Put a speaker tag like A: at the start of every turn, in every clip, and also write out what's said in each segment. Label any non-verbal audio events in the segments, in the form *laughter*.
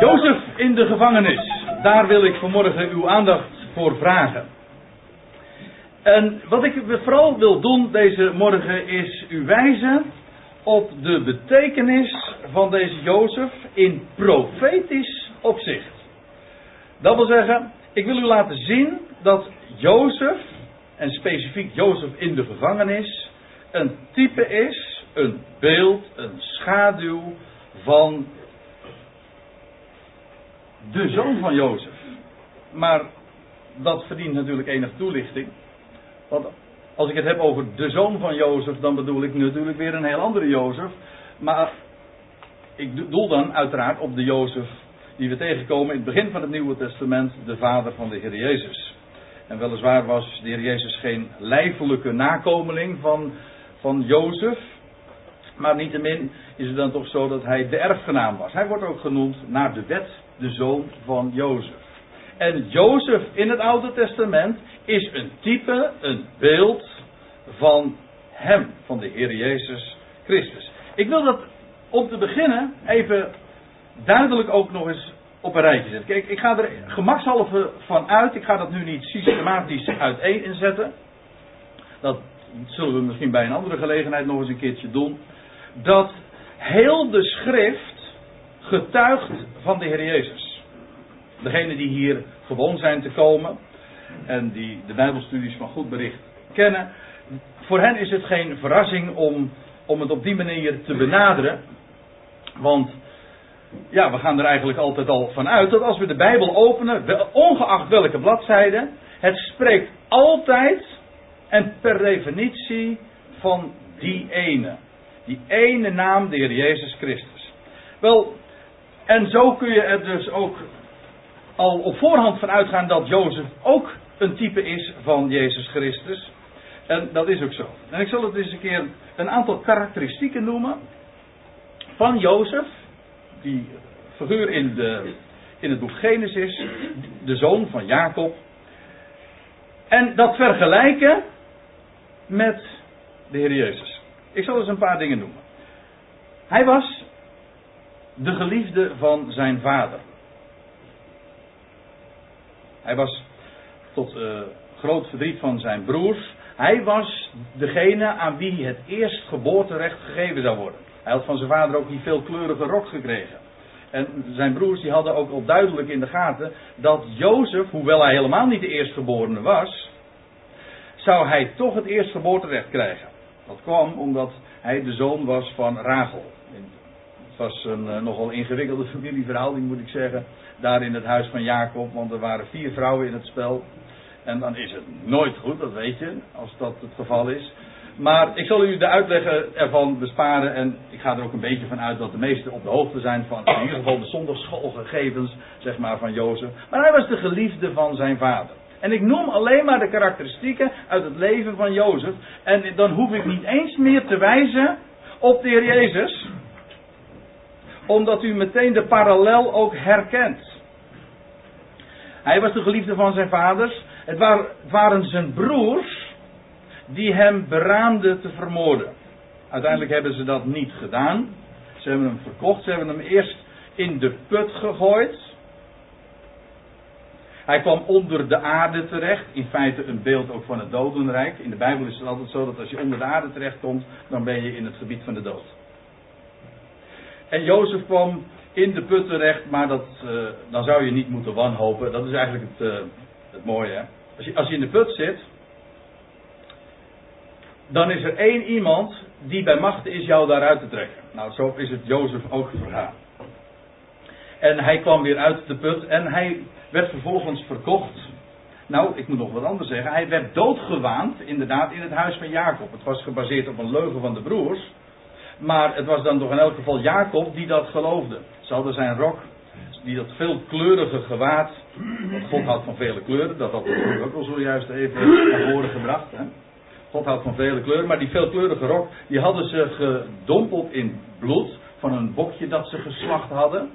A: Jozef in de gevangenis. Daar wil ik vanmorgen uw aandacht voor vragen. En wat ik vooral wil doen deze morgen is u wijzen op de betekenis van deze Jozef in profetisch opzicht. Dat wil zeggen, ik wil u laten zien dat Jozef, en specifiek Jozef in de gevangenis, een type is, een beeld, een schaduw van de zoon van Jozef. Maar dat verdient natuurlijk enige toelichting. Want als ik het heb over de zoon van Jozef, dan bedoel ik natuurlijk weer een heel andere Jozef. Maar ik bedoel dan uiteraard op de Jozef die we tegenkomen in het begin van het Nieuwe Testament, de vader van de Heer Jezus. En weliswaar was de Heer Jezus geen lijfelijke nakomeling van, van Jozef. Maar niettemin is het dan toch zo dat hij de erfgenaam was. Hij wordt ook genoemd naar de wet de zoon van Jozef. En Jozef in het Oude Testament is een type, een beeld van hem, van de Heer Jezus Christus. Ik wil dat om te beginnen even duidelijk ook nog eens op een rijtje zetten. Kijk, ik ga er gemakshalve van uit, ik ga dat nu niet systematisch uiteen inzetten. Dat zullen we misschien bij een andere gelegenheid nog eens een keertje doen. Dat heel de schrift getuigt van de Heer Jezus. Degenen die hier gewoon zijn te komen en die de Bijbelstudies van goed bericht kennen, voor hen is het geen verrassing om, om het op die manier te benaderen. Want ja, we gaan er eigenlijk altijd al van uit dat als we de Bijbel openen, ongeacht welke bladzijde, het spreekt altijd en per definitie van die ene. Die ene naam, de Heer Jezus Christus. Wel, en zo kun je er dus ook al op voorhand van uitgaan dat Jozef ook een type is van Jezus Christus. En dat is ook zo. En ik zal het eens een keer een aantal karakteristieken noemen van Jozef, die figuur in, de, in het boek Genesis, de zoon van Jacob. En dat vergelijken met de Heer Jezus. Ik zal eens een paar dingen noemen. Hij was de geliefde van zijn vader. Hij was tot uh, groot verdriet van zijn broers. Hij was degene aan wie het eerst geboorterecht gegeven zou worden. Hij had van zijn vader ook die veelkleurige rok gekregen. En zijn broers die hadden ook al duidelijk in de gaten dat Jozef, hoewel hij helemaal niet de eerstgeborene was, zou hij toch het eerstgeboorterecht krijgen. Dat kwam omdat hij de zoon was van Rachel. Het was een uh, nogal ingewikkelde *laughs* familieverhouding moet ik zeggen. Daar in het huis van Jacob, want er waren vier vrouwen in het spel. En dan is het nooit goed, dat weet je, als dat het geval is. Maar ik zal u de uitleg ervan besparen. En ik ga er ook een beetje van uit dat de meesten op de hoogte zijn van in ieder geval de zondagschoolgegevens, zeg maar, van Jozef. Maar hij was de geliefde van zijn vader. En ik noem alleen maar de karakteristieken uit het leven van Jozef. En dan hoef ik niet eens meer te wijzen op de Heer Jezus. Omdat u meteen de parallel ook herkent. Hij was de geliefde van zijn vaders. Het waren zijn broers die hem beraamden te vermoorden. Uiteindelijk hebben ze dat niet gedaan. Ze hebben hem verkocht. Ze hebben hem eerst in de put gegooid. Hij kwam onder de aarde terecht. In feite een beeld ook van het dodenrijk. In de Bijbel is het altijd zo dat als je onder de aarde terecht komt, dan ben je in het gebied van de dood. En Jozef kwam in de put terecht, maar dat, uh, dan zou je niet moeten wanhopen. Dat is eigenlijk het, uh, het mooie. Hè? Als, je, als je in de put zit, dan is er één iemand die bij macht is jou daaruit te trekken. Nou, zo is het Jozef ook vergaan. En hij kwam weer uit de put en hij werd vervolgens verkocht. Nou, ik moet nog wat anders zeggen. Hij werd doodgewaand, inderdaad, in het huis van Jacob. Het was gebaseerd op een leugen van de broers. Maar het was dan toch in elk geval Jacob die dat geloofde. Ze hadden zijn rok, die dat veelkleurige gewaad. Want God houdt van vele kleuren, dat had ik ook al zojuist even naar voren gebracht. Hè. God houdt van vele kleuren, maar die veelkleurige rok, die hadden ze gedompeld in bloed van een bokje dat ze geslacht hadden.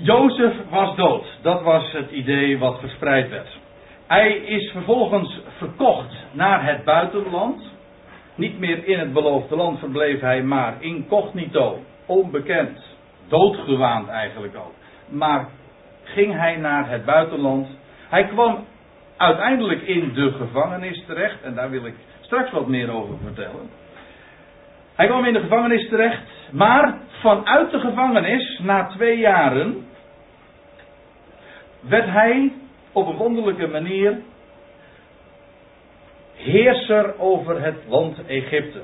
A: Jozef was dood. Dat was het idee wat verspreid werd. Hij is vervolgens verkocht naar het buitenland. Niet meer in het beloofde land verbleef hij, maar incognito, onbekend, doodgewaand eigenlijk ook. Maar ging hij naar het buitenland. Hij kwam uiteindelijk in de gevangenis terecht, en daar wil ik straks wat meer over vertellen. Hij kwam in de gevangenis terecht, maar vanuit de gevangenis, na twee jaren, werd hij op een wonderlijke manier heerser over het land Egypte.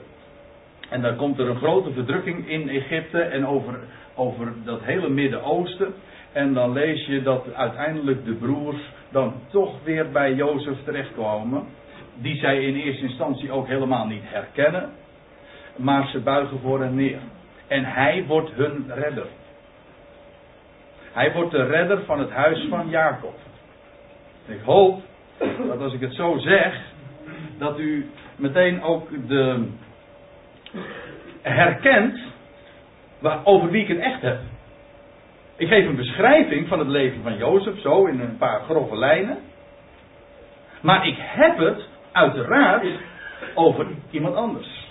A: En dan komt er een grote verdrukking in Egypte en over, over dat hele Midden-Oosten. En dan lees je dat uiteindelijk de broers dan toch weer bij Jozef terechtkomen. Die zij in eerste instantie ook helemaal niet herkennen. Maar ze buigen voor hen neer. En hij wordt hun redder. Hij wordt de redder van het huis van Jacob. Ik hoop dat als ik het zo zeg, dat u meteen ook de herkent over wie ik het echt heb. Ik geef een beschrijving van het leven van Jozef, zo in een paar grove lijnen. Maar ik heb het uiteraard over iemand anders.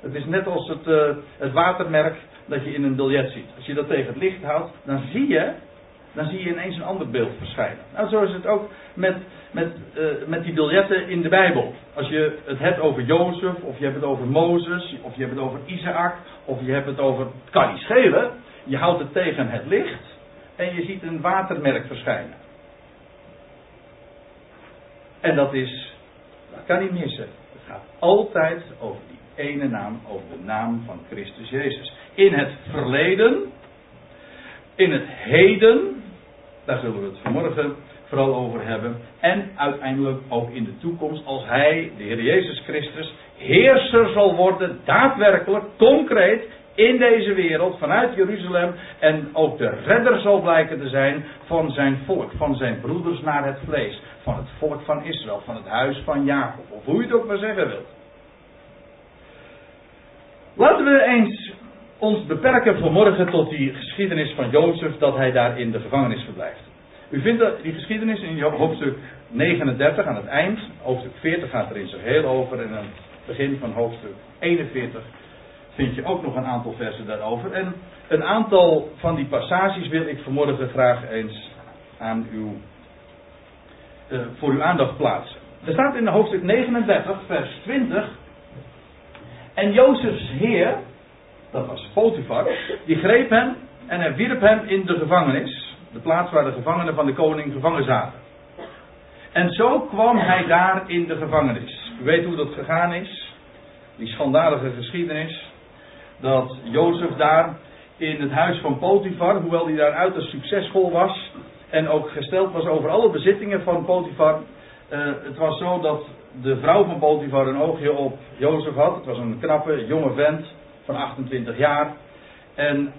A: Het is net als het, uh, het watermerk dat je in een biljet ziet. Als je dat tegen het licht houdt, dan zie je, dan zie je ineens een ander beeld verschijnen. Nou, zo is het ook met, met, uh, met die biljetten in de Bijbel. Als je het hebt over Jozef, of je hebt het over Mozes, of je hebt het over Isaac, of je hebt het over. Het kan niet schelen. Je houdt het tegen het licht en je ziet een watermerk verschijnen. En dat is, dat kan niet missen. Het gaat altijd over ene naam, over de naam van Christus Jezus. In het verleden, in het heden, daar zullen we het vanmorgen vooral over hebben. En uiteindelijk ook in de toekomst, als Hij, de Heer Jezus Christus, heerser zal worden, daadwerkelijk, concreet, in deze wereld, vanuit Jeruzalem, en ook de redder zal blijken te zijn van zijn volk, van zijn broeders naar het vlees, van het volk van Israël, van het huis van Jacob, of hoe je het ook maar zeggen wilt. Laten we eens ons beperken vanmorgen tot die geschiedenis van Jozef, dat hij daar in de gevangenis verblijft. U vindt die geschiedenis in hoofdstuk 39 aan het eind, hoofdstuk 40 gaat er in zijn geheel over, en aan het begin van hoofdstuk 41 vind je ook nog een aantal versen daarover. En een aantal van die passages wil ik vanmorgen graag eens aan uw, uh, voor uw aandacht plaatsen. Er staat in hoofdstuk 39, vers 20. En Jozefs heer, dat was Potifar, die greep hem en hij wierp hem in de gevangenis. De plaats waar de gevangenen van de koning gevangen zaten. En zo kwam hij daar in de gevangenis. U weet hoe dat gegaan is. Die schandalige geschiedenis dat Jozef daar in het huis van Potifar, hoewel hij daar uiterst succesvol was en ook gesteld was over alle bezittingen van Potifar, uh, het was zo dat de vrouw van Potifar een oogje op Jozef had. Het was een knappe, jonge vent van 28 jaar. En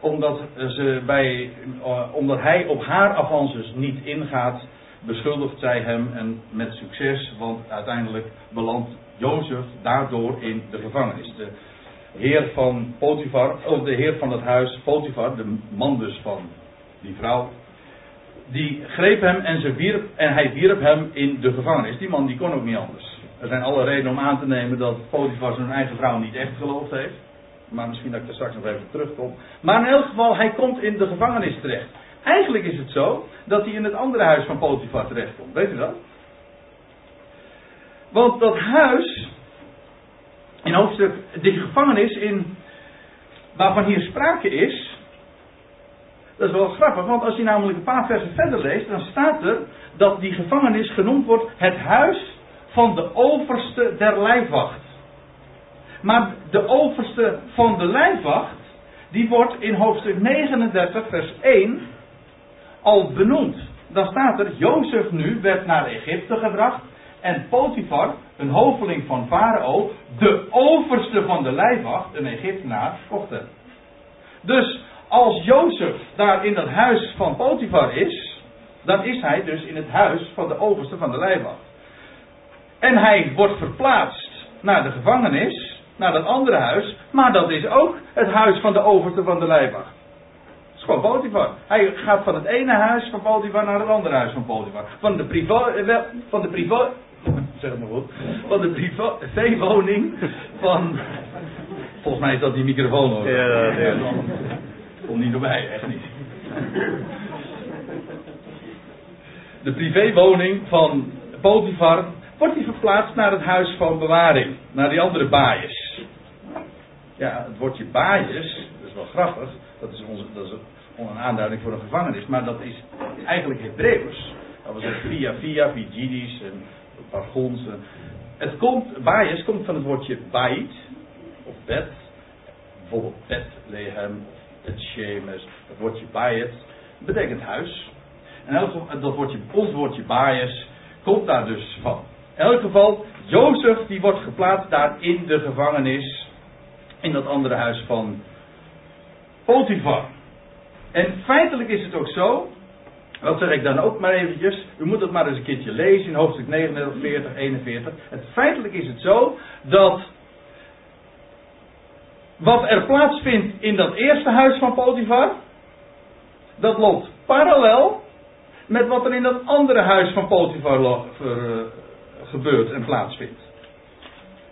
A: omdat, ze bij, uh, omdat hij op haar avances niet ingaat, beschuldigt zij hem en met succes, want uiteindelijk belandt Jozef daardoor in de gevangenis. De heer van Potifar, of de heer van het huis Potifar, de man dus van die vrouw, die greep hem en, ze wierp, en hij wierp hem in de gevangenis. Die man die kon ook niet anders. Er zijn alle redenen om aan te nemen dat Potifar zijn eigen vrouw niet echt geloofd heeft. Maar misschien dat ik er straks nog even terugkom. Maar in elk geval, hij komt in de gevangenis terecht. Eigenlijk is het zo dat hij in het andere huis van Potifar terechtkomt. Weet u dat? Want dat huis, in hoofdstuk, de gevangenis in, waarvan hier sprake is, dat is wel grappig, want als je namelijk een paar versen verder leest, dan staat er dat die gevangenis genoemd wordt het huis van de overste der lijfwacht. Maar de overste van de lijfwacht, die wordt in hoofdstuk 39, vers 1 al benoemd. Dan staat er, Jozef nu werd naar Egypte gebracht en Potifar, een hoveling van Farao, de overste van de lijfwacht, een Egyptenaar, kocht hem. Dus als Jozef daar in dat huis van Potifar is, dan is hij dus in het huis van de overste van de lijfwacht. En hij wordt verplaatst naar de gevangenis, naar dat andere huis, maar dat is ook het huis van de overste van de lijfwacht. Dat is gewoon Potifar. Hij gaat van het ene huis van Potifar naar het andere huis van Potifar. Van de privé, van de privé, *laughs* zeg het maar goed. Van de privéwoning *laughs* van. Volgens mij is dat die microfoon hoor.
B: Ja, ja.
A: Niet erbij, echt niet. De privéwoning van Potifar wordt die verplaatst naar het huis van bewaring. Naar die andere baaiers. Ja, het woordje baaiers, dat is wel grappig. Dat is, onze, dat is een aanduiding voor een gevangenis. Maar dat is eigenlijk Hebreeuws. Dat was zeggen via via, Vigidisch en Pargons. Het komt, baaiers komt van het woordje bait. Of bed. Bijvoorbeeld Bethlehem of Shemes. Het woordje bayet betekent huis. En elk, dat woordje, ons woordje komt daar dus van. In elk geval, Jozef die wordt geplaatst daar in de gevangenis. In dat andere huis van Potifar. En feitelijk is het ook zo. Dat zeg ik dan ook maar eventjes. U moet het maar eens een keertje lezen in hoofdstuk 39, 40, 41. Het feitelijk is het zo dat wat er plaatsvindt in dat eerste huis van Potifar, dat loopt parallel met wat er in dat andere huis van Potifar eh, gebeurt en plaatsvindt.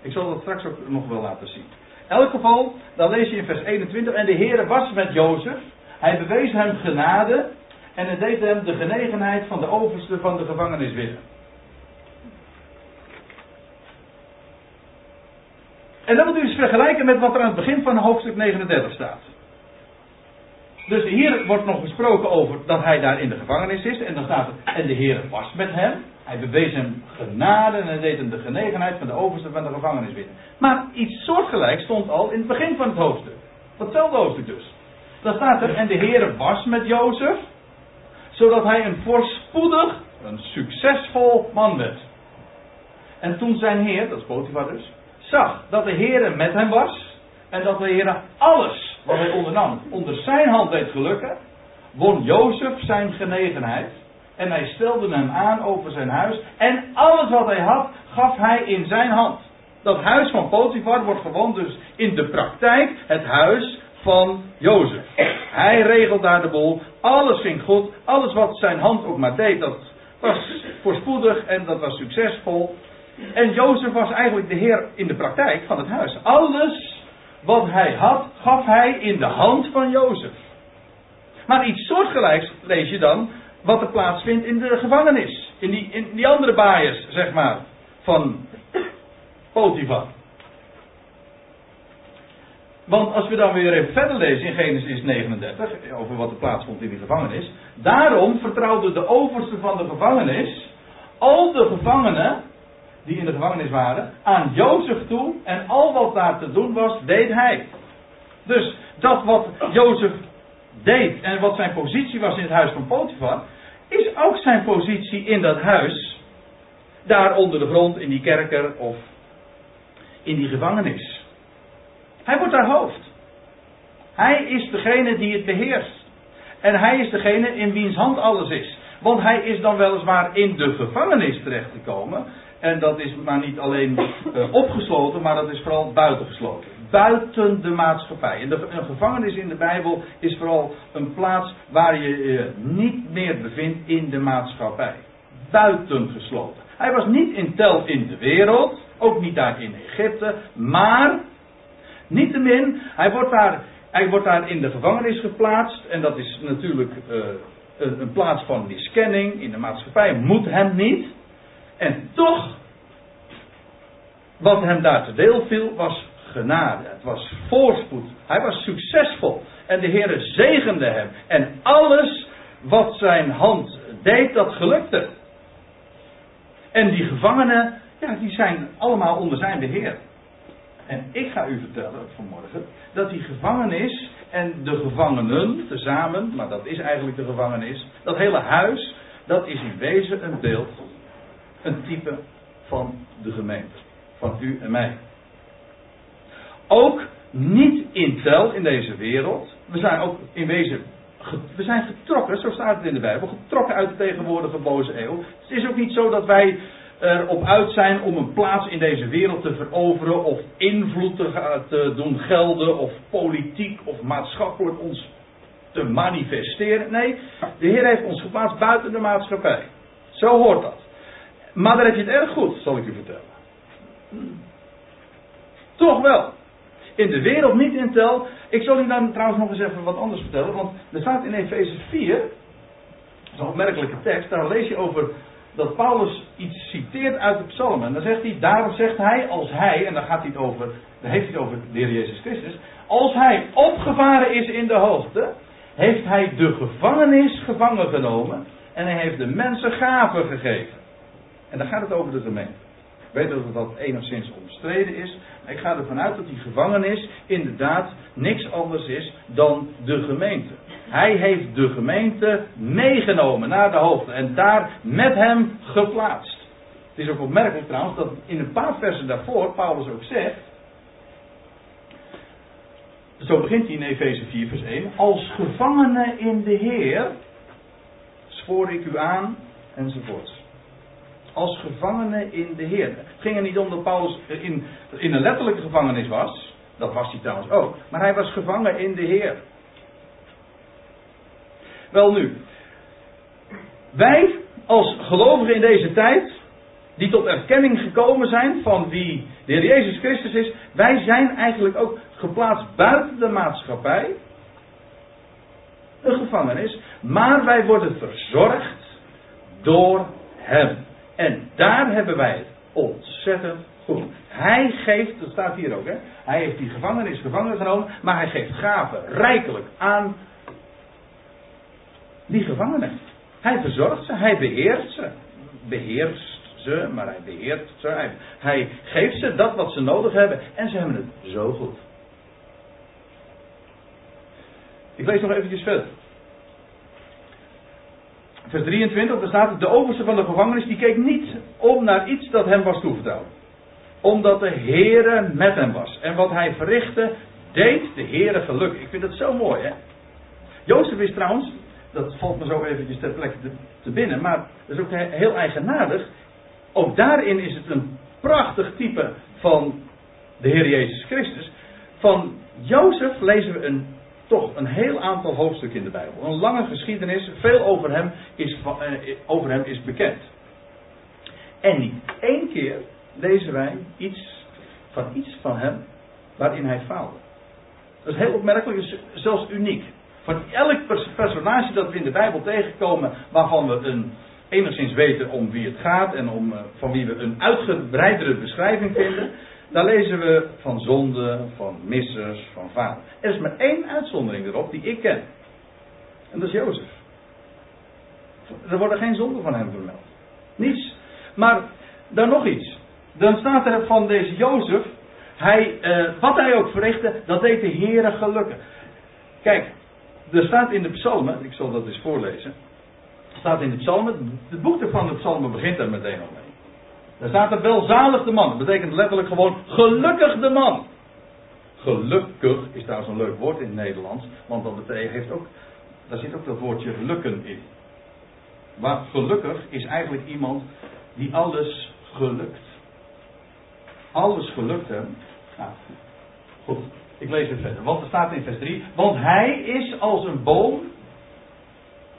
A: Ik zal dat straks ook nog wel laten zien. In elk geval, dan lees je in vers 21, en de Heer was met Jozef, hij bewees hem genade en het deed hem de genegenheid van de overste van de gevangenis winnen. En dat moet u eens vergelijken met wat er aan het begin van hoofdstuk 39 staat. Dus hier wordt nog gesproken over dat hij daar in de gevangenis is. En dan staat er, en de Heer was met hem. Hij bewees hem genade en deed hem de genegenheid van de overste van de gevangenis winnen. Maar iets soortgelijks stond al in het begin van het hoofdstuk. Datzelfde hoofdstuk dus. Dan staat er, en de Heer was met Jozef, zodat hij een voorspoedig, een succesvol man werd. En toen zijn Heer, dat is Potifar dus, zag dat de Heer met hem was, en dat de Heer alles wat hij ondernam onder zijn hand deed gelukken, won Jozef zijn genegenheid. En hij stelde hem aan over zijn huis. En alles wat hij had, gaf hij in zijn hand. Dat huis van Potifar wordt gewoon dus in de praktijk het huis van Jozef. Hij regelt daar de boel. Alles ging goed. Alles wat zijn hand ook maar deed, dat was voorspoedig en dat was succesvol. En Jozef was eigenlijk de heer in de praktijk van het huis. Alles wat hij had, gaf hij in de hand van Jozef. Maar iets soortgelijks lees je dan wat er plaatsvindt in de gevangenis. In die, in die andere baaiers, zeg maar, van Potifar. Want als we dan weer even verder lezen in Genesis 39, over wat er plaatsvond in die gevangenis. Daarom vertrouwde de overste van de gevangenis al de gevangenen die in de gevangenis waren, aan Jozef toe en al wat daar te doen was, deed hij. Dus dat wat Jozef deed en wat zijn positie was in het huis van Potifar, is ook zijn positie in dat huis, daar onder de grond, in die kerker of in die gevangenis. Hij wordt daar hoofd. Hij is degene die het beheerst. En hij is degene in wiens hand alles is. Want hij is dan weliswaar in de gevangenis terechtgekomen. En dat is maar niet alleen uh, opgesloten, maar dat is vooral buitengesloten. Buiten de maatschappij. En de, een gevangenis in de Bijbel is vooral een plaats waar je je niet meer bevindt in de maatschappij. Buitengesloten. Hij was niet in tel in de wereld, ook niet daar in Egypte, maar niettemin, hij wordt daar, hij wordt daar in de gevangenis geplaatst. En dat is natuurlijk een, een plaats van miskenning in de maatschappij, moet hem niet. En toch, wat hem daar te deel viel, was genade. Het was voorspoed. Hij was succesvol. En de Heer zegende hem. En alles wat zijn hand deed, dat gelukte. En die gevangenen, ja, die zijn allemaal onder zijn beheer. En ik ga u vertellen vanmorgen dat die gevangenis en de gevangenen tezamen, maar dat is eigenlijk de gevangenis, dat hele huis, dat is in wezen een beeld een type van de gemeente. Van u en mij. Ook niet in tel in deze wereld. We zijn ook in wezen. We zijn getrokken, zo staat het in de Bijbel. Getrokken uit de tegenwoordige boze eeuw. Het is ook niet zo dat wij erop uit zijn om een plaats in deze wereld te veroveren. Of invloed te, te doen gelden. Of politiek of maatschappelijk ons te manifesteren. Nee, de Heer heeft ons geplaatst buiten de maatschappij. Zo hoort dat. Maar daar heb je het erg goed, zal ik u vertellen. Toch wel. In de wereld niet in tel. Ik zal u dan trouwens nog eens even wat anders vertellen. Want er staat in Efeze 4. Dat is een opmerkelijke tekst. Daar lees je over dat Paulus iets citeert uit de psalmen. En dan zegt hij, daarom zegt hij, als hij, en dan gaat hij het over, dan heeft hij het over de Heer Jezus Christus. Als hij opgevaren is in de hoogte, heeft hij de gevangenis gevangen genomen. En hij heeft de mensen gaven gegeven. En dan gaat het over de gemeente. Ik weet dat dat enigszins omstreden is. Maar ik ga ervan uit dat die gevangenis inderdaad niks anders is dan de gemeente. Hij heeft de gemeente meegenomen naar de hoogte en daar met hem geplaatst. Het is ook opmerkelijk trouwens dat in een paar versen daarvoor Paulus ook zegt. Zo begint hij in Efeze 4, vers 1. Als gevangene in de Heer spoor ik u aan, enzovoorts. Als gevangene in de Heer. Het ging er niet om dat Paulus in, in een letterlijke gevangenis was. Dat was hij trouwens ook. Maar hij was gevangen in de Heer. Wel nu. Wij als gelovigen in deze tijd. Die tot erkenning gekomen zijn van wie de Heer Jezus Christus is. Wij zijn eigenlijk ook geplaatst buiten de maatschappij. Een gevangenis. Maar wij worden verzorgd door Hem. En daar hebben wij het ontzettend goed. Hij geeft, dat staat hier ook, hè? hij heeft die gevangenis gevangen genomen, maar hij geeft gaven rijkelijk aan die gevangenen. Hij verzorgt ze, hij beheert ze. Beheerst ze, maar hij beheert ze. Hij, hij geeft ze dat wat ze nodig hebben en ze hebben het zo goed. Ik lees nog eventjes verder vers 23, daar staat de overste van de gevangenis, die keek niet om naar iets dat hem was toevertrouwd. Omdat de Heere met hem was. En wat hij verrichtte, deed de Heere geluk. Ik vind dat zo mooi, hè. Jozef is trouwens, dat valt me zo eventjes ter plekke te, te binnen, maar dat is ook heel eigenaardig. Ook daarin is het een prachtig type van de Heer Jezus Christus. Van Jozef lezen we een toch een heel aantal hoofdstukken in de Bijbel. Een lange geschiedenis, veel over hem is, eh, over hem is bekend. En niet één keer lezen wij iets van iets van hem waarin hij faalde. Dat is heel opmerkelijk, zelfs uniek. Van elk personage dat we in de Bijbel tegenkomen, waarvan we een, enigszins weten om wie het gaat en om, eh, van wie we een uitgebreidere beschrijving vinden, daar lezen we van zonde, van missers, van vader. Er is maar één uitzondering erop die ik ken. En dat is Jozef. Er worden geen zonden van hem vermeld. Niets. Maar dan nog iets. Dan staat er van deze Jozef. Hij, eh, wat hij ook verrichtte, dat deed de Heere gelukken. Kijk, er staat in de psalmen, ik zal dat eens voorlezen. Staat in de psalmen, het boek van de psalmen begint er meteen al mee. Daar staat er welzalig de man. Dat betekent letterlijk gewoon gelukkig de man. Gelukkig is trouwens een leuk woord in het Nederlands. Want dat betekent, heeft ook, daar zit ook dat woordje lukken in. Maar gelukkig is eigenlijk iemand die alles gelukt. Alles gelukt hem. Nou, goed, ik lees het verder. Want er staat in vers 3. Want hij is als een boom.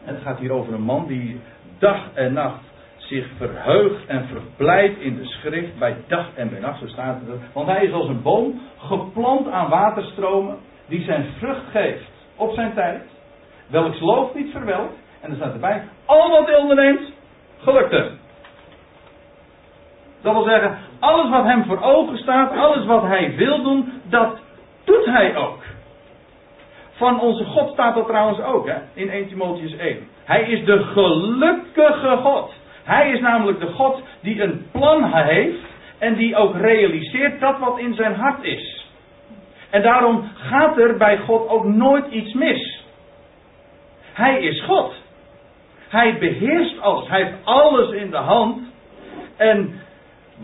A: Het gaat hier over een man die dag en nacht zich verheugt en verpleit in de schrift bij dag en bij nacht, zo staat. Want hij is als een boom geplant aan waterstromen die zijn vrucht geeft op zijn tijd, welks loof niet verwelkt. En er staat erbij, al wat hij onderneemt, gelukt hem. Dat wil zeggen, alles wat hem voor ogen staat, alles wat hij wil doen, dat doet hij ook. Van onze God staat dat trouwens ook, hè, in 1 Timotheus 1. Hij is de gelukkige God. Hij is namelijk de God die een plan heeft en die ook realiseert dat wat in zijn hart is. En daarom gaat er bij God ook nooit iets mis. Hij is God. Hij beheerst alles. Hij heeft alles in de hand. En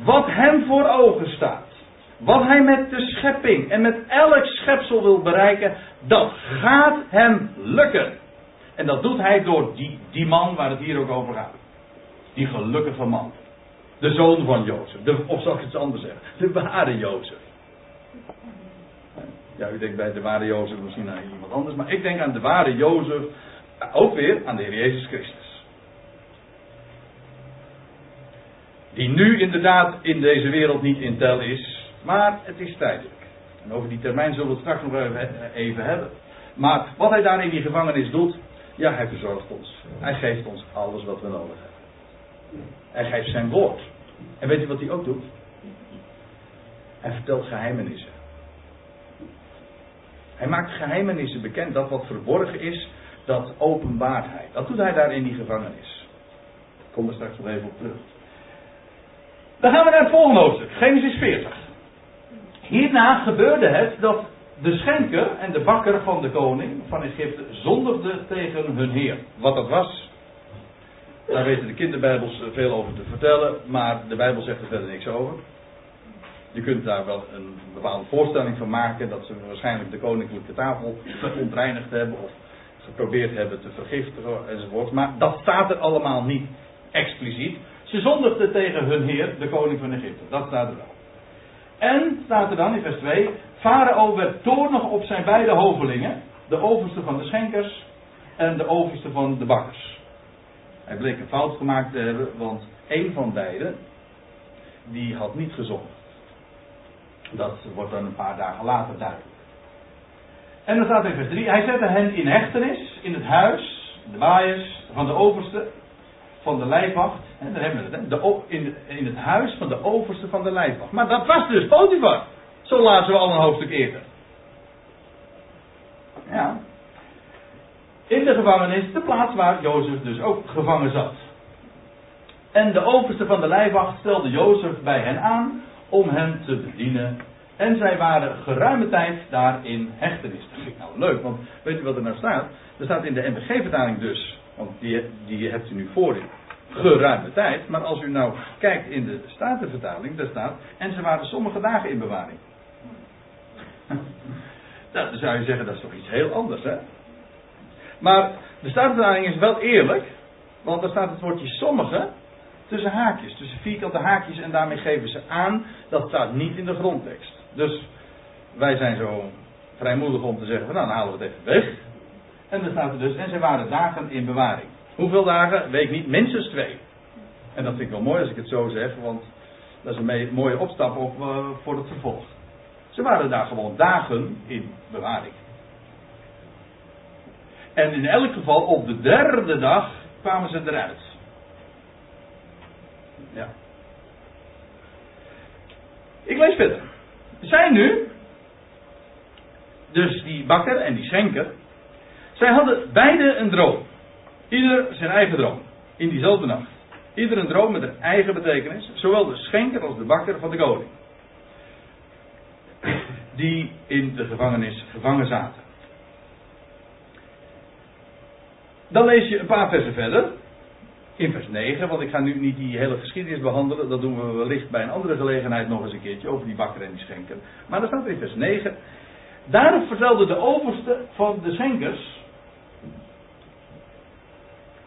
A: wat hem voor ogen staat, wat hij met de schepping en met elk schepsel wil bereiken, dat gaat hem lukken. En dat doet hij door die, die man waar het hier ook over gaat. Die gelukkige man. De zoon van Jozef. Of zal ik het anders zeggen? De ware Jozef. Ja, u denkt bij de ware Jozef misschien aan iemand anders. Maar ik denk aan de ware Jozef. Ook weer aan de Heer Jezus Christus. Die nu inderdaad in deze wereld niet in tel is, maar het is tijdelijk. En over die termijn zullen we het straks nog even, even hebben. Maar wat hij daar in die gevangenis doet, ja, hij verzorgt ons. Hij geeft ons alles wat we nodig hebben. Hij geeft zijn woord. En weet u wat hij ook doet? Hij vertelt geheimenissen. Hij maakt geheimenissen bekend. Dat wat verborgen is, dat openbaart hij. Dat doet hij daar in die gevangenis. Ik kom er straks nog even op terug. Dan gaan we naar het volgende hoofdstuk, Genesis 40. Hierna gebeurde het dat de schenker en de bakker van de koning van Egypte zondigden tegen hun heer. Wat dat was, daar weten de kinderbijbels veel over te vertellen, maar de Bijbel zegt er verder niks over. Je kunt daar wel een bepaalde voorstelling van maken dat ze waarschijnlijk de koninklijke tafel verontreinigd hebben of geprobeerd hebben te vergiftigen enzovoort. Maar dat staat er allemaal niet expliciet. Ze zondigden tegen hun heer, de koning van Egypte. Dat staat er wel. En, staat er dan in vers 2, Farao werd toornig op zijn beide hovelingen, de overste van de schenkers en de overste van de bakkers. Hij bleek een fout gemaakt te hebben, want één van beiden, die had niet gezondigd. Dat wordt dan een paar dagen later duidelijk. En dan staat in vers 3, hij zette hen in hechtenis in het huis, de waaiers van de overste, van de lijfwacht. Hè, daar hebben we het. De, in, in het huis van de overste van de lijfwacht. Maar dat was dus Potifar. Zo lazen we al een hoofdstuk eerder. Ja. In de gevangenis, de plaats waar Jozef dus ook gevangen zat. En de overste van de lijfwacht stelde Jozef bij hen aan om hen te bedienen. En zij waren geruime tijd daar in hechtenis. Dat vind ik nou leuk, want weet u wat er nou staat? Er staat in de NBG-vertaling dus, want die, die hebt u nu voor u, geruime tijd. Maar als u nou kijkt in de Statenvertaling, daar staat, en ze waren sommige dagen in bewaring. Nou, *laughs* dan zou je zeggen, dat is toch iets heel anders, hè? Maar de Statenvertaling is wel eerlijk, want daar staat het woordje sommige tussen haakjes, tussen vierkante haakjes en daarmee geven ze aan, dat staat niet in de grondtekst. Dus wij zijn zo vrijmoedig om te zeggen, van, nou dan halen we het even weg. En dan staat er dus, en ze waren dagen in bewaring. Hoeveel dagen? Weet ik niet, minstens twee. En dat vind ik wel mooi als ik het zo zeg, want dat is een mooie opstap ook uh, voor het vervolg. Ze waren daar gewoon dagen in bewaring. En in elk geval op de derde dag kwamen ze eruit. Ja. Ik lees verder. Zij nu, dus die bakker en die schenker, zij hadden beide een droom. Ieder zijn eigen droom. In diezelfde nacht. Ieder een droom met een eigen betekenis. Zowel de schenker als de bakker van de koning. Die in de gevangenis gevangen zaten. Dan lees je een paar versen verder. In vers 9, want ik ga nu niet die hele geschiedenis behandelen. Dat doen we wellicht bij een andere gelegenheid nog eens een keertje. Over die bakker en die schenker. Maar er staat in vers 9. Daarop vertelde de overste van de schenkers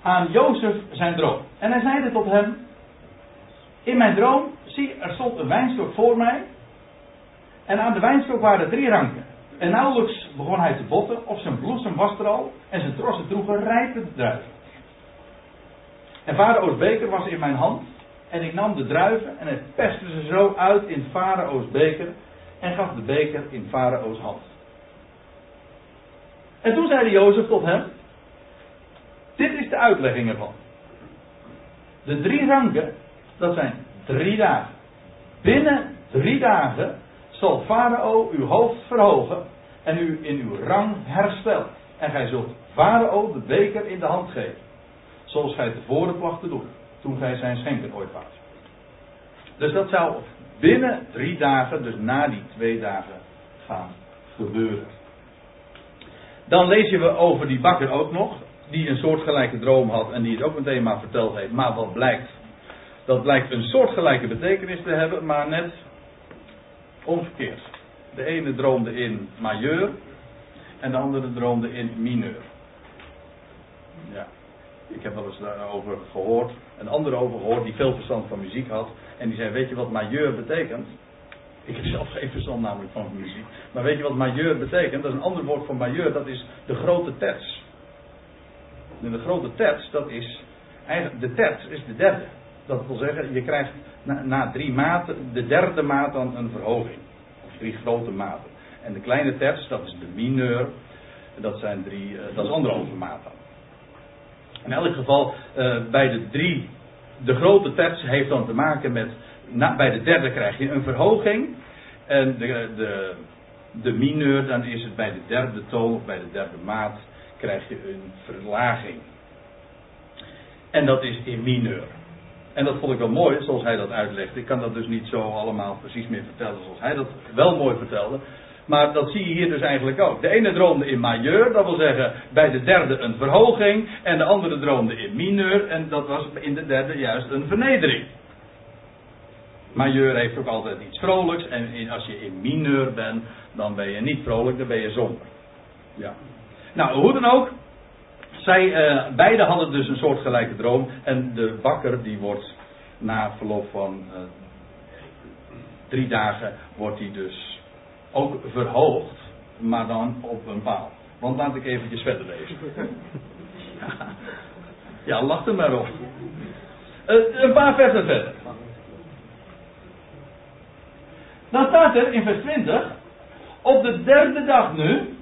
A: aan Jozef zijn droom. En hij zeide tot hem: In mijn droom, zie, er stond een wijnstok voor mij. En aan de wijnstok waren drie ranken. En nauwelijks begon hij te botten, of zijn bloesem was er al, en zijn trossen droegen rijpe druiven. En Farao's beker was in mijn hand, en ik nam de druiven en het pestte ze zo uit in Farao's beker, en gaf de beker in Farao's hand. En toen zeide Jozef tot hem: dit is de uitlegging ervan. De drie ranken, dat zijn drie dagen. Binnen drie dagen zal Farao uw hoofd verhogen en u in uw rang herstellen. En gij zult Farao de beker in de hand geven. Zoals gij tevoren placht te doen, toen gij zijn schenker ooit was. Dus dat zou binnen drie dagen, dus na die twee dagen, gaan gebeuren. Dan lezen we over die bakker ook nog die een soortgelijke droom had en die het ook meteen maar verteld heeft. Maar wat blijkt? Dat blijkt een soortgelijke betekenis te hebben, maar net omgekeerd. De ene droomde in majeur en de andere droomde in mineur. Ja, ik heb wel eens daarover gehoord, een andere over gehoord die veel verstand van muziek had. En die zei, weet je wat majeur betekent? Ik heb zelf geen verstand namelijk van muziek. Maar weet je wat majeur betekent? Dat is een ander woord voor majeur, dat is de grote terts de grote terts, dat is. Eigenlijk, de terts is de derde. Dat wil zeggen, je krijgt na, na drie maten, de derde maat dan een verhoging. Of drie grote maten. En de kleine terts, dat is de mineur. Dat zijn drie, uh, dat is anderhalve maat dan. In elk geval, uh, bij de drie, de grote terts heeft dan te maken met, na, bij de derde krijg je een verhoging. En de, de, de mineur, dan is het bij de derde toon of bij de derde maat, krijg je een verlaging. En dat is in mineur. En dat vond ik wel mooi, zoals hij dat uitlegde. Ik kan dat dus niet zo allemaal precies meer vertellen zoals hij dat wel mooi vertelde. Maar dat zie je hier dus eigenlijk ook. De ene droomde in majeur, dat wil zeggen bij de derde een verhoging. En de andere droomde in mineur, en dat was in de derde juist een vernedering. Majeur heeft ook altijd iets vrolijks. En als je in mineur bent, dan ben je niet vrolijk, dan ben je somber. Ja. Nou, hoe dan ook. Zij uh, beide hadden dus een soortgelijke droom. En de bakker die wordt na verloop van uh, drie dagen wordt hij dus ook verhoogd. Maar dan op een paal. Want laat ik eventjes verder lezen. *laughs* ja, lach er maar op. Uh, een paar versen verder. Dan staat er in vers 20. Op de derde dag nu.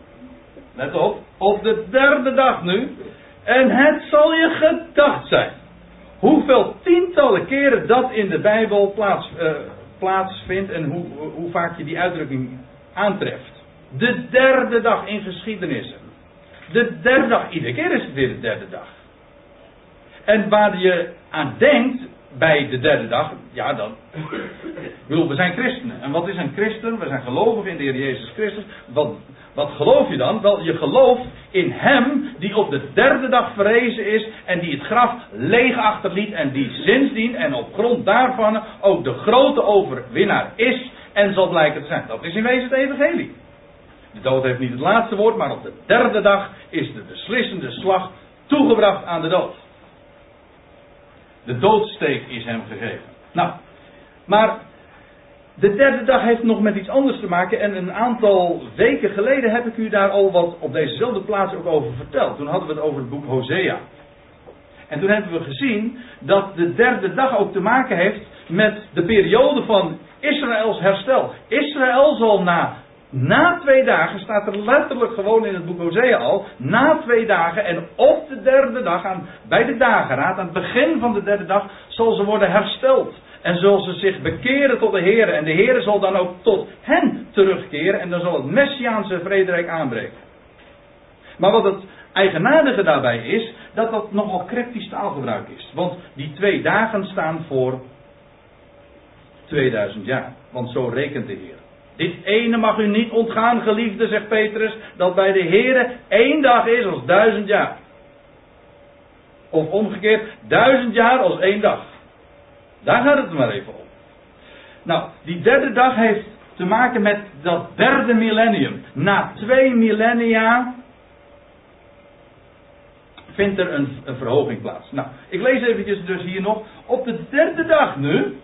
A: Let op. Op de derde dag nu. En het zal je gedacht zijn. Hoeveel tientallen keren dat in de Bijbel plaats, uh, plaatsvindt. En hoe, hoe vaak je die uitdrukking aantreft. De derde dag in geschiedenissen. De derde dag. Iedere keer is het weer de derde dag. En waar je aan denkt bij de derde dag, ja dan. We zijn christenen. En wat is een christen? We zijn gelovigen in de Heer Jezus Christus. Wat, wat geloof je dan? Wel, je gelooft in Hem die op de derde dag verrezen is en die het graf leeg achterliet en die sindsdien en op grond daarvan ook de grote overwinnaar is en zal blijken te zijn. Dat is in wezen het evangelie. De dood heeft niet het laatste woord, maar op de derde dag is de beslissende slag toegebracht aan de dood. De doodsteek is hem gegeven. Nou, maar de derde dag heeft nog met iets anders te maken. En een aantal weken geleden heb ik u daar al wat op dezezelfde plaats ook over verteld. Toen hadden we het over het boek Hosea. En toen hebben we gezien dat de derde dag ook te maken heeft met de periode van Israëls herstel. Israël zal na na twee dagen staat er letterlijk gewoon in het boek Hosea al. Na twee dagen en op de derde dag, aan, bij de dageraad, aan het begin van de derde dag, zal ze worden hersteld. En zullen ze zich bekeren tot de Heer. En de Heer zal dan ook tot hen terugkeren. En dan zal het Messiaanse vrederijk aanbreken. Maar wat het eigenaardige daarbij is, dat dat nogal cryptisch taalgebruik is. Want die twee dagen staan voor 2000 jaar. Want zo rekent de Heer. Dit ene mag u niet ontgaan, geliefde, zegt Petrus, dat bij de Here één dag is als duizend jaar. Of omgekeerd, duizend jaar als één dag. Daar gaat het maar even om. Nou, die derde dag heeft te maken met dat derde millennium. Na twee millennia vindt er een, verhoging plaats. Nou, ik lees eventjes dus hier nog. Op de derde dag nu,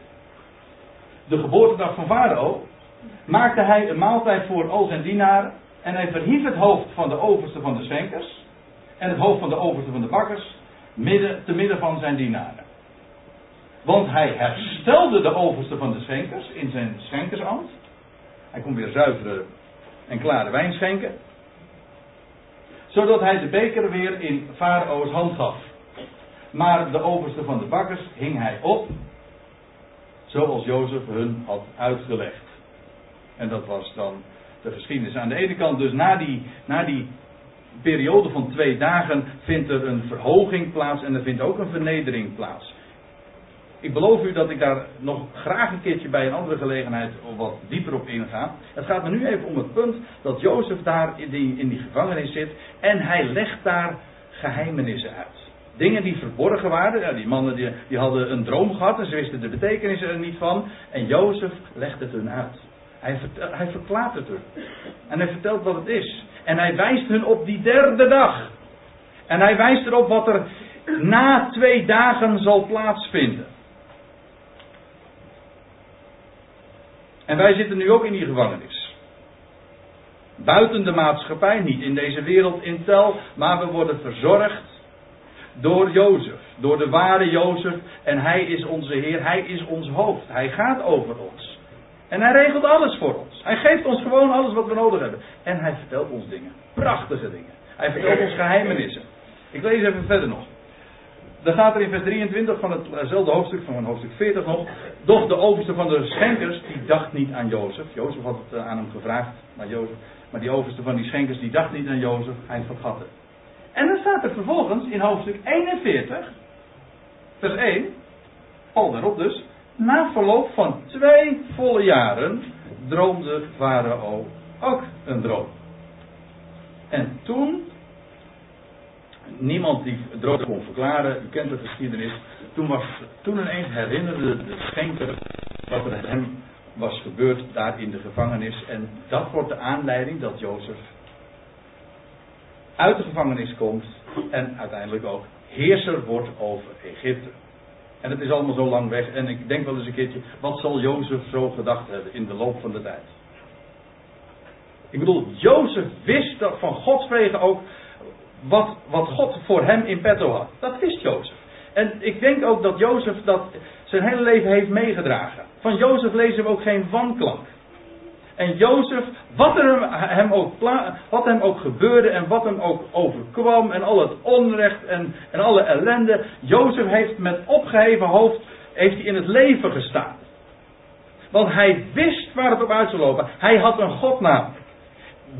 A: de geboortedag van Farao, maakte hij een maaltijd voor al zijn dienaren. En hij verhief het hoofd van de overste van de schenkers. En het hoofd van de overste van de bakkers. Midden, te midden van zijn dienaren. Want hij herstelde de overste van de schenkers in zijn schenkersambt. Hij kon weer zuivere en klare wijn schenken. Zodat hij de beker weer in Farao's hand gaf. Maar de overste van de bakkers hing hij op. Zoals Jozef hun had uitgelegd. En dat was dan de geschiedenis. Aan de ene kant dus na die, na die periode van twee dagen vindt er een verhoging plaats en er vindt ook een vernedering plaats. Ik beloof u dat ik daar nog graag een keertje bij een andere gelegenheid wat dieper op inga. Het gaat me nu even om het punt dat Jozef daar in die, in die gevangenis zit en hij legt daar geheimenissen uit. Dingen die verborgen waren. Ja, die mannen die, die hadden een droom gehad en ze wisten de betekenis er niet van. En Jozef legt het hun uit. Hij, hij verklaart het hun. En hij vertelt wat het is. En hij wijst hun op die derde dag. En hij wijst erop wat er na twee dagen zal plaatsvinden. En wij zitten nu ook in die gevangenis. Buiten de maatschappij, niet in deze wereld in tel, maar we worden verzorgd door Jozef, door de ware Jozef. En hij is onze Heer, hij is ons hoofd. Hij gaat over ons. En hij regelt alles voor ons. Hij geeft ons gewoon alles wat we nodig hebben. En hij vertelt ons dingen. Prachtige dingen. Hij vertelt ons geheimenissen. Ik lees even verder nog. Dan gaat er in vers 23 van hetzelfde hoofdstuk, van hoofdstuk 40 nog. Doch de overste van de schenkers, die dacht niet aan Jozef. Jozef had het eh, aan hem gevraagd, maar, Jozef, maar die overste van die schenkers, die dacht niet aan Jozef. Hij vergat het. En dan staat er vervolgens in hoofdstuk 41, vers 1, al daarop dus. Na verloop van twee volle jaren droomde Farao ook een droom. En toen niemand die het droom kon verklaren, u kent de geschiedenis. Toen, was, toen ineens herinnerde de schenker wat er hem was gebeurd daar in de gevangenis. En dat wordt de aanleiding dat Jozef uit de gevangenis komt en uiteindelijk ook heerser wordt over Egypte. En het is allemaal zo lang weg. En ik denk wel eens een keertje, wat zal Jozef zo gedacht hebben in de loop van de tijd? Ik bedoel, Jozef wist dat van God spreken ook wat, wat God voor hem in petto had. Dat wist Jozef. En ik denk ook dat Jozef dat zijn hele leven heeft meegedragen. Van Jozef lezen we ook geen wanklank. En Jozef, wat, er hem ook, wat hem ook gebeurde en wat hem ook overkwam en al het onrecht en, en alle ellende, Jozef heeft met opgeheven hoofd heeft hij in het leven gestaan. Want hij wist waar het op uit zou lopen. Hij had een godnaam.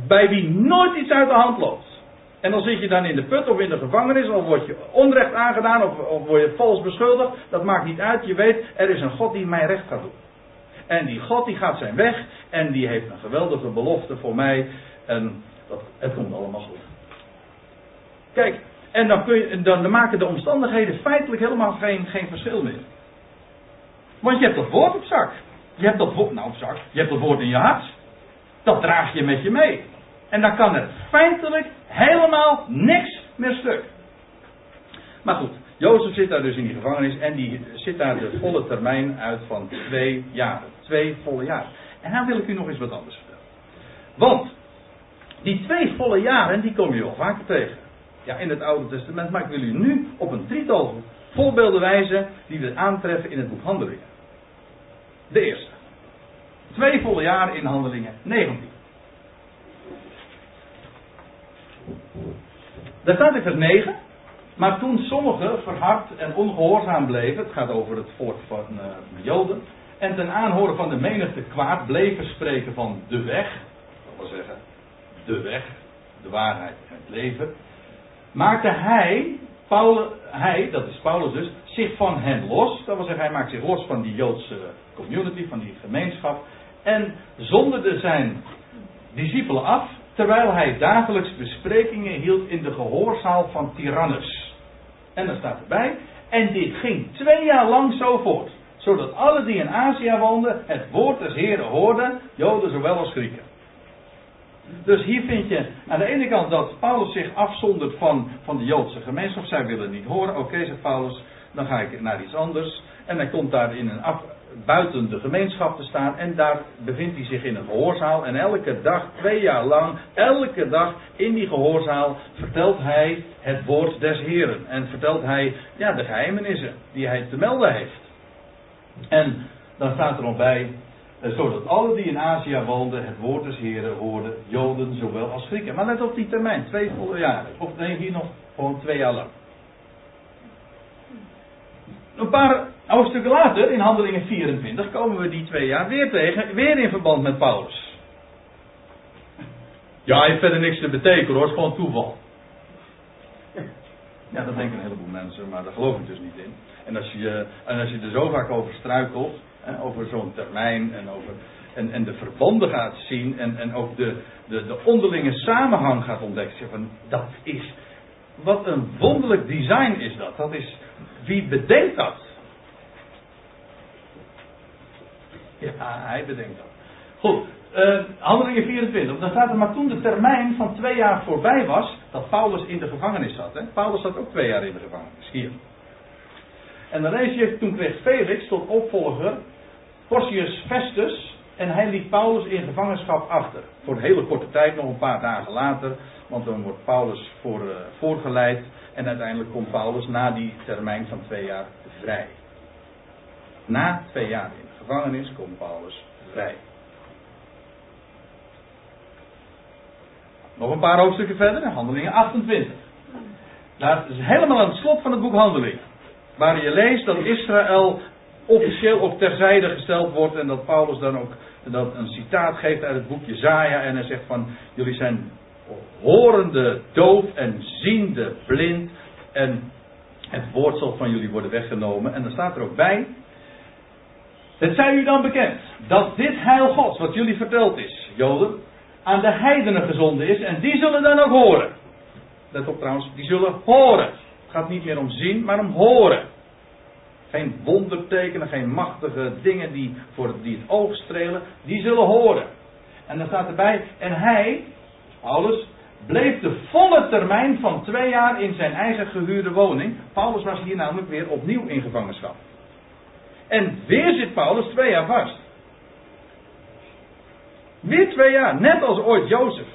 A: Bij wie nooit iets uit de hand loopt. En dan zit je dan in de put of in de gevangenis, of word je onrecht aangedaan, of, of word je vals beschuldigd. Dat maakt niet uit. Je weet, er is een God die mij recht gaat doen. En die God die gaat zijn weg en die heeft een geweldige belofte voor mij. En dat, het komt allemaal goed. Kijk, en dan, kun je, dan maken de omstandigheden feitelijk helemaal geen, geen verschil meer. Want je hebt dat woord op zak. Je hebt dat woord, nou op zak, je hebt dat woord in je hart. Dat draag je met je mee. En dan kan er feitelijk helemaal niks meer stuk. Maar goed, Jozef zit daar dus in die gevangenis en die zit daar de volle termijn uit van twee jaren. Twee volle jaren. En dan wil ik u nog eens wat anders vertellen. Want die twee volle jaren, die kom je wel vaker tegen. Ja, in het Oude Testament. Maar ik wil u nu op een drietal voorbeelden wijzen die we aantreffen in het boek Handelingen. De eerste. Twee volle jaren in Handelingen 19. Daar staat in vers 9. Maar toen sommigen verhard en ongehoorzaam bleven, het gaat over het volk van uh, de Joden, en ten aanhoren van de menigte kwaad bleven spreken van de weg, dat wil zeggen, de weg, de waarheid en het leven, maakte hij, Paulus, hij, dat is Paulus dus, zich van hen los, dat wil zeggen, hij maakt zich los van die Joodse community, van die gemeenschap, en zonderde zijn discipelen af, terwijl hij dagelijks besprekingen hield in de gehoorzaal van Tyrannus. En dan staat erbij. En dit ging twee jaar lang zo voort. Zodat alle die in Azië woonden het woord des Heren hoorden, Joden zowel als Grieken. Dus hier vind je aan de ene kant dat Paulus zich afzondert van, van de Joodse gemeenschap. Zij willen niet horen. Oké, zegt Paulus, dan ga ik naar iets anders. En hij komt daar in een af, buiten de gemeenschap te staan. En daar bevindt hij zich in een gehoorzaal. En elke dag, twee jaar lang, elke dag in die gehoorzaal vertelt hij het woord des Heren. En vertelt hij ja, de geheimenissen die hij te melden heeft. En dan staat er nog bij, eh, zodat alle die in Azië woonden het woord des Heren hoorden, Joden zowel als Grieken. Maar let op die termijn, twee volle jaren. Of nee, hier nog gewoon twee jaar lang. Een paar hoofdstukken later, in Handelingen 24, komen we die twee jaar weer tegen, weer in verband met Paulus. Ja, heeft verder niks te betekenen hoor, het is gewoon toeval. Ja, dat denken een heleboel mensen, maar daar geloof ik dus niet in. En als je, en als je er zo vaak over struikelt, hè, over zo'n termijn en, over, en, en de verbanden gaat zien en, en ook de, de, de onderlinge samenhang gaat ontdekken, van dat is, wat een wonderlijk design is dat. Dat is, wie bedenkt dat? *laughs* Ja, hij bedenkt dat. Goed, uh, handelingen 24. Dan staat er maar toen de termijn van twee jaar voorbij was, dat Paulus in de gevangenis zat. Hè? Paulus zat ook twee jaar in de gevangenis, hier. En dan lees toen kreeg Felix tot opvolger Porcius Festus. En hij liet Paulus in gevangenschap achter. Voor een hele korte tijd, nog een paar dagen later, want dan wordt Paulus voor, uh, voorgeleid en uiteindelijk komt Paulus na die termijn van twee jaar vrij. Na twee jaar in gevangenis komt Paulus vrij. Nog een paar hoofdstukken verder, handelingen 28. Dat is helemaal aan het slot van het boek Handelingen. Waar je leest dat Israël officieel ook terzijde gesteld wordt en dat Paulus dan ook dat een citaat geeft uit het boek Jezaja en hij zegt van jullie zijn horende doof en ziende blind en het woord zal van jullie worden weggenomen en dan staat er ook bij het zij u dan bekend dat dit heil Gods wat jullie verteld is Joden aan de heidenen gezonden is en die zullen dan ook horen let op trouwens die zullen horen het gaat niet meer om zien maar om horen geen wondertekenen, geen machtige dingen die, voor, die het oog strelen. Die zullen horen. En dan staat erbij, en hij, Paulus, bleef de volle termijn van twee jaar in zijn eigen gehuurde woning. Paulus was hier namelijk weer opnieuw in gevangenschap. En weer zit Paulus twee jaar vast. Weer twee jaar, net als ooit Jozef.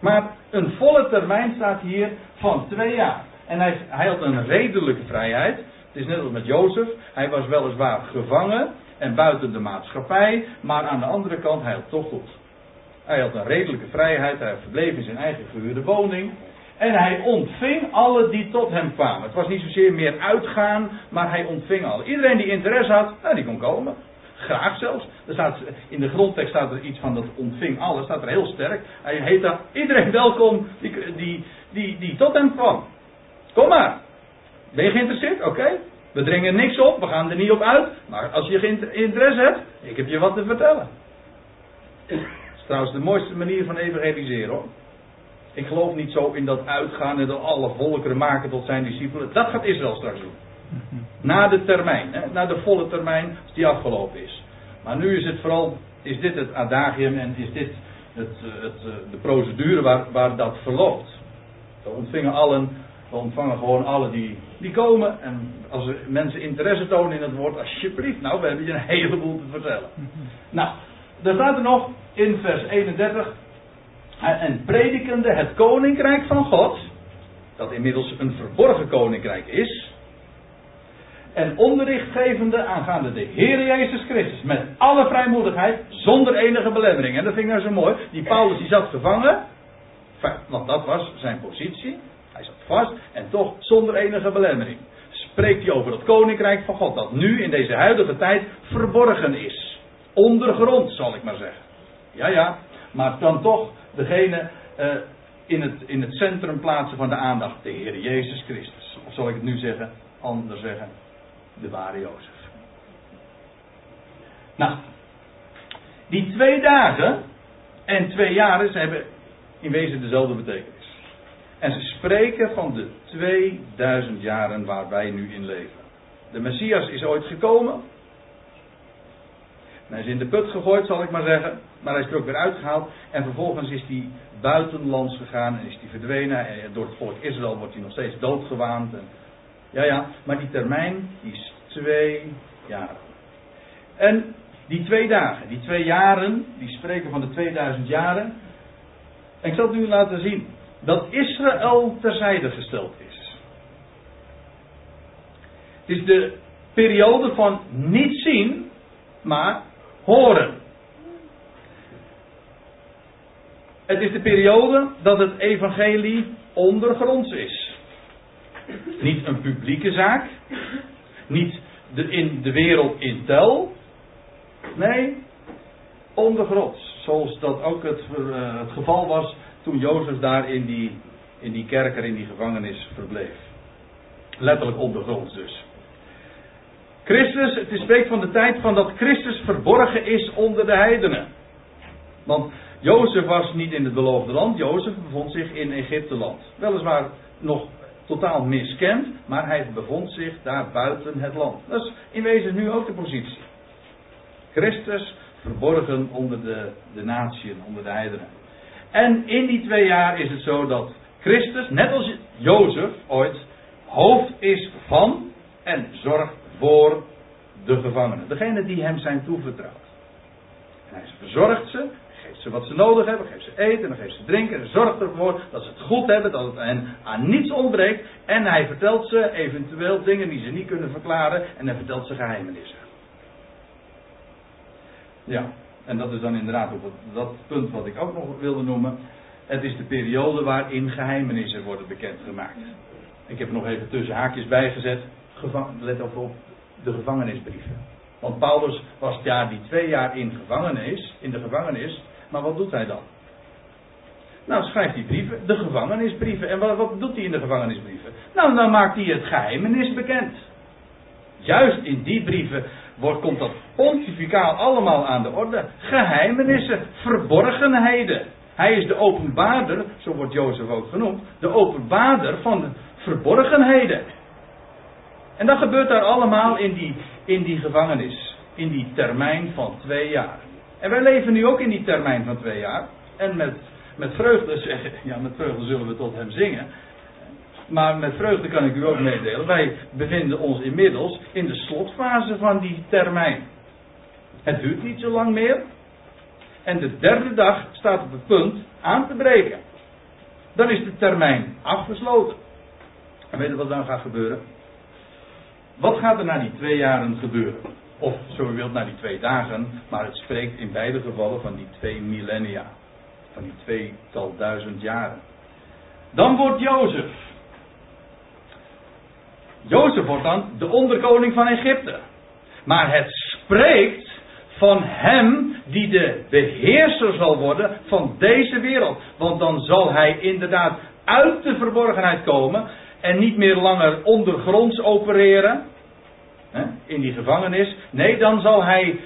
A: Maar een volle termijn staat hier van twee jaar. En hij, hij had een redelijke vrijheid. Het is net als met Jozef. Hij was weliswaar gevangen en buiten de maatschappij, maar aan de andere kant, hij had toch goed. Hij had een redelijke vrijheid, hij verbleef in zijn eigen gehuurde woning. En hij ontving alle die tot hem kwamen. Het was niet zozeer meer uitgaan, maar hij ontving alle. Iedereen die interesse had, nou, die kon komen. Graag zelfs. Er staat, in de grondtekst staat er iets van dat ontving alles, staat er heel sterk. Hij heet daar iedereen welkom die, die, die, die tot hem kwam. Kom maar. Ben je geïnteresseerd? Oké. We dringen niks op, we gaan er niet op uit. Maar als je interesse hebt, ik heb je wat te vertellen. Dat is trouwens de mooiste manier van evangeliseren hoor. Ik geloof niet zo in dat uitgaan en dat alle volkeren maken tot zijn discipelen. Dat gaat Israël straks doen. Na de termijn, hè, na de volle termijn, als die afgelopen is. Maar nu is het vooral, is dit het adagium en is dit het, eh, het, eh, de procedure waar, waar dat verloopt. We ontvingen allen we ontvangen gewoon alle die, die komen. En als er mensen interesse tonen in het woord, alsjeblieft, nou, we hebben je een heleboel te vertellen. Nou, daar staat er nog in vers 31. En predikende het koninkrijk van God, dat inmiddels een verborgen koninkrijk is. En onderricht gevende aangaande de Heer Jezus Christus. Met alle vrijmoedigheid, zonder enige belemmering. En dat vind ik nou zo mooi. Die Paulus die zat gevangen. Want dat was zijn positie. Hij zat vast en toch zonder enige belemmering. Spreekt hij over het koninkrijk van God dat nu in deze huidige tijd verborgen is. Ondergrond zal ik maar zeggen. Ja, ja, maar dan toch degene uh, in, het, in het centrum plaatsen van de aandacht, de Heer Jezus Christus. Of zal ik het nu zeggen, anders zeggen, de ware Jozef. Nou, die twee dagen en twee jaren, ze hebben in wezen dezelfde betekenis. En ze spreken van de 2000 jaren waar wij nu in leven. De Messias is ooit gekomen. Hij is in de put gegooid, zal ik maar zeggen. Maar hij is er ook weer uitgehaald. En vervolgens is hij buitenlands gegaan en is hij verdwenen. En door het volk Israël wordt hij nog steeds doodgewaand. Ja, ja. Maar die termijn is twee jaren. En die twee dagen, die twee jaren, die spreken van de 2000 jaren. En ik zal het nu laten zien dat Israël terzijde gesteld is. Het is de periode van niet zien, maar horen. Het is de periode dat het evangelie ondergronds is. Niet een publieke zaak, niet de, in de wereld in tel. Nee, ondergronds. Zoals dat ook het, uh, het geval was toen Jozef daar in die, in die kerker, in die gevangenis verbleef. Letterlijk ondergronds dus. Christus, het spreekt van de tijd van dat Christus verborgen is onder de heidenen. Want Jozef was niet in het beloofde land, Jozef bevond zich in Egypteland. Weliswaar nog totaal miskend, maar hij bevond zich daar buiten het land. Dat is in wezen nu ook de positie. Christus verborgen onder de, de natieën, onder de heidenen. En in die twee jaar is het zo dat Christus, net als Jozef ooit, hoofd is van en zorgt voor de gevangenen. Degene die hem zijn toevertrouwd. En hij verzorgt ze, geeft ze wat ze nodig hebben, geeft ze eten, dan geeft ze drinken en zorgt ervoor dat ze het goed hebben, dat het hen aan niets ontbreekt. En hij vertelt ze eventueel dingen die ze niet kunnen verklaren en hij vertelt ze geheimenissen. Ja, en dat is dan inderdaad op dat punt wat ik ook nog wilde noemen. Het is de periode waarin geheimenissen worden bekendgemaakt. Ik heb er nog even tussen haakjes bijgezet. Let ook op de gevangenisbrieven. Want Paulus was ja die twee jaar in gevangenis, in de gevangenis. Maar wat doet hij dan? Nou, schrijft hij brieven, de gevangenisbrieven. En wat, wat doet hij in de gevangenisbrieven? Nou, dan maakt hij het geheimenis bekend. Juist in die brieven wordt, komt dat pontificaal allemaal aan de orde. Geheimenissen, verborgenheden. Hij is de openbaarder, zo wordt Jozef ook genoemd, de openbaarder van de verborgenheden. En dat gebeurt daar allemaal in die, in die gevangenis. In die termijn van twee jaar. En wij leven nu ook in die termijn van twee jaar. En met, met vreugde zeggen, ja met vreugde zullen we tot hem zingen. Maar met vreugde kan ik u ook meedelen. Wij bevinden ons inmiddels in de slotfase van die termijn. Het duurt niet zo lang meer. En de derde dag staat op het punt aan te breken. Dan is de termijn afgesloten. En weet je wat dan gaat gebeuren? Wat gaat er na die twee jaren gebeuren? Of zo u wilt, na die twee dagen, maar het spreekt in beide gevallen van die twee millennia. Van die tweetal duizend jaren. Dan wordt Jozef. Jozef wordt dan de onderkoning van Egypte. Maar het spreekt van hem die de beheerser zal worden van deze wereld. Want dan zal hij inderdaad uit de verborgenheid komen en niet meer langer ondergronds opereren. Hè, in die gevangenis. Nee, dan zal hij.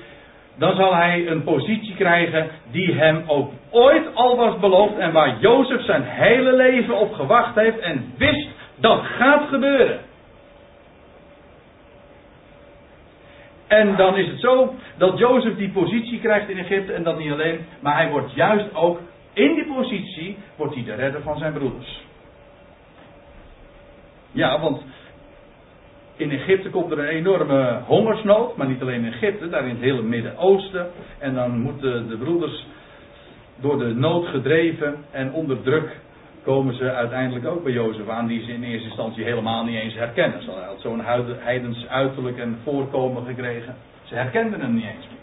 A: Dan zal hij een positie krijgen die hem ook ooit al was beloofd en waar Jozef zijn hele leven op gewacht heeft en wist dat gaat gebeuren. En dan is het zo dat Jozef die positie krijgt in Egypte en dat niet alleen, maar hij wordt juist ook in die positie wordt hij de redder van zijn broeders. Ja, want in Egypte komt er een enorme hongersnood, maar niet alleen in Egypte, daar in het hele Midden-Oosten. En dan moeten de broeders door de nood gedreven en onder druk komen ze uiteindelijk ook bij Jozef aan, die ze in eerste instantie helemaal niet eens herkennen. Ze had zo'n heidens uiterlijk en voorkomen gekregen. Ze herkenden hem niet eens meer.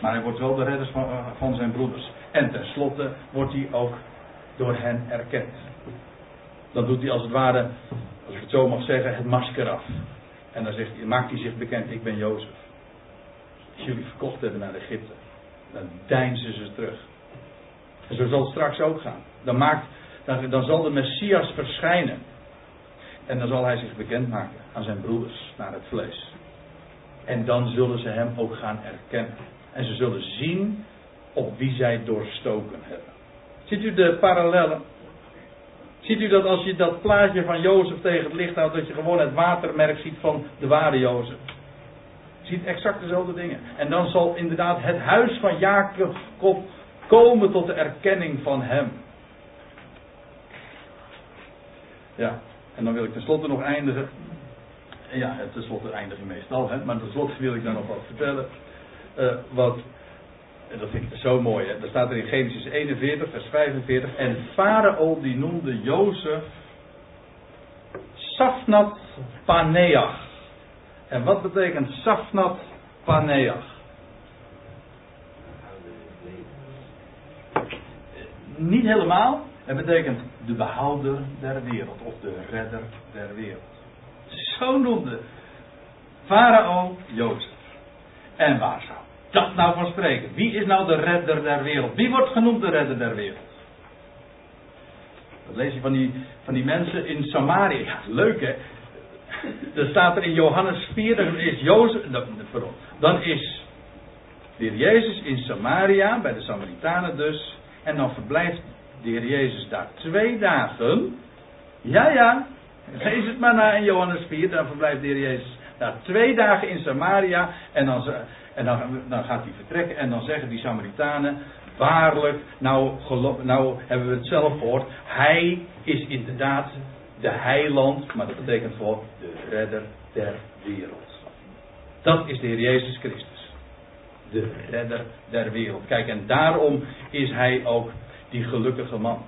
A: Maar hij wordt wel de redder van, van zijn broeders. En tenslotte wordt hij ook door hen erkend. Dan doet hij als het ware, als ik het zo mag zeggen, het masker af. En dan zegt hij, maakt hij zich bekend, ik ben Jozef. Als jullie verkocht hebben naar Egypte, dan deinzen ze terug. En zo zal het straks ook gaan. Dan, maakt, dan, dan zal de Messias verschijnen. En dan zal hij zich bekendmaken aan zijn broeders naar het vlees. En dan zullen ze hem ook gaan erkennen. En ze zullen zien op wie zij doorstoken hebben. Ziet u de parallellen? Ziet u dat als je dat plaatje van Jozef tegen het licht houdt, dat je gewoon het watermerk ziet van de ware Jozef? Ziet exact dezelfde dingen. En dan zal inderdaad het huis van Jacob komen tot de erkenning van hem. Ja, en dan wil ik tenslotte nog eindigen. Ja, tenslotte eindig je meestal, hè, maar tenslotte wil ik daar nog wat vertellen. Uh, wat, en dat vind ik zo mooi, hè. daar staat er in Genesis 41, vers 45. En Farao die noemde Jozef Safnat Paneach. En wat betekent Safnat Paneach? Niet helemaal. Het betekent de behouder der wereld. Of de redder der wereld. Zo noemde Farao Jozef. En waar zou dat nou van spreken? Wie is nou de redder der wereld? Wie wordt genoemd de redder der wereld? Dat lees je van die, van die mensen in Samaria. Leuk hè. Er staat er in Johannes 4, dan is Jozef, dan is de heer Jezus in Samaria, bij de Samaritanen dus, en dan verblijft de Heer Jezus daar twee dagen. Ja, ja. Lees het maar na in Johannes 4. Dan verblijft de Heer Jezus daar twee dagen in Samaria. En dan, en dan, dan gaat hij vertrekken. En dan zeggen die Samaritanen. Waarlijk, nou, nou hebben we het zelf gehoord. Hij is inderdaad de heiland. Maar dat betekent voor de redder der wereld. Dat is de Heer Jezus Christus. de redder der wereld. Kijk, en daarom is hij ook die gelukkige man.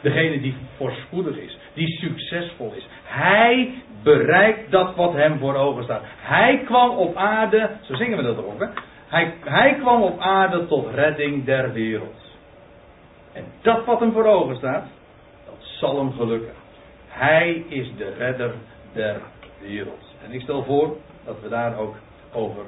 A: Degene die voorspoedig is, die succesvol is. Hij bereikt dat wat hem voor ogen staat. Hij kwam op aarde, zo zingen we dat ook, hè? Hij, hij kwam op aarde tot redding der wereld. En dat wat hem voor ogen staat, dat zal hem gelukken. Hij is de redder der wereld. En ik stel voor dat we daar ook over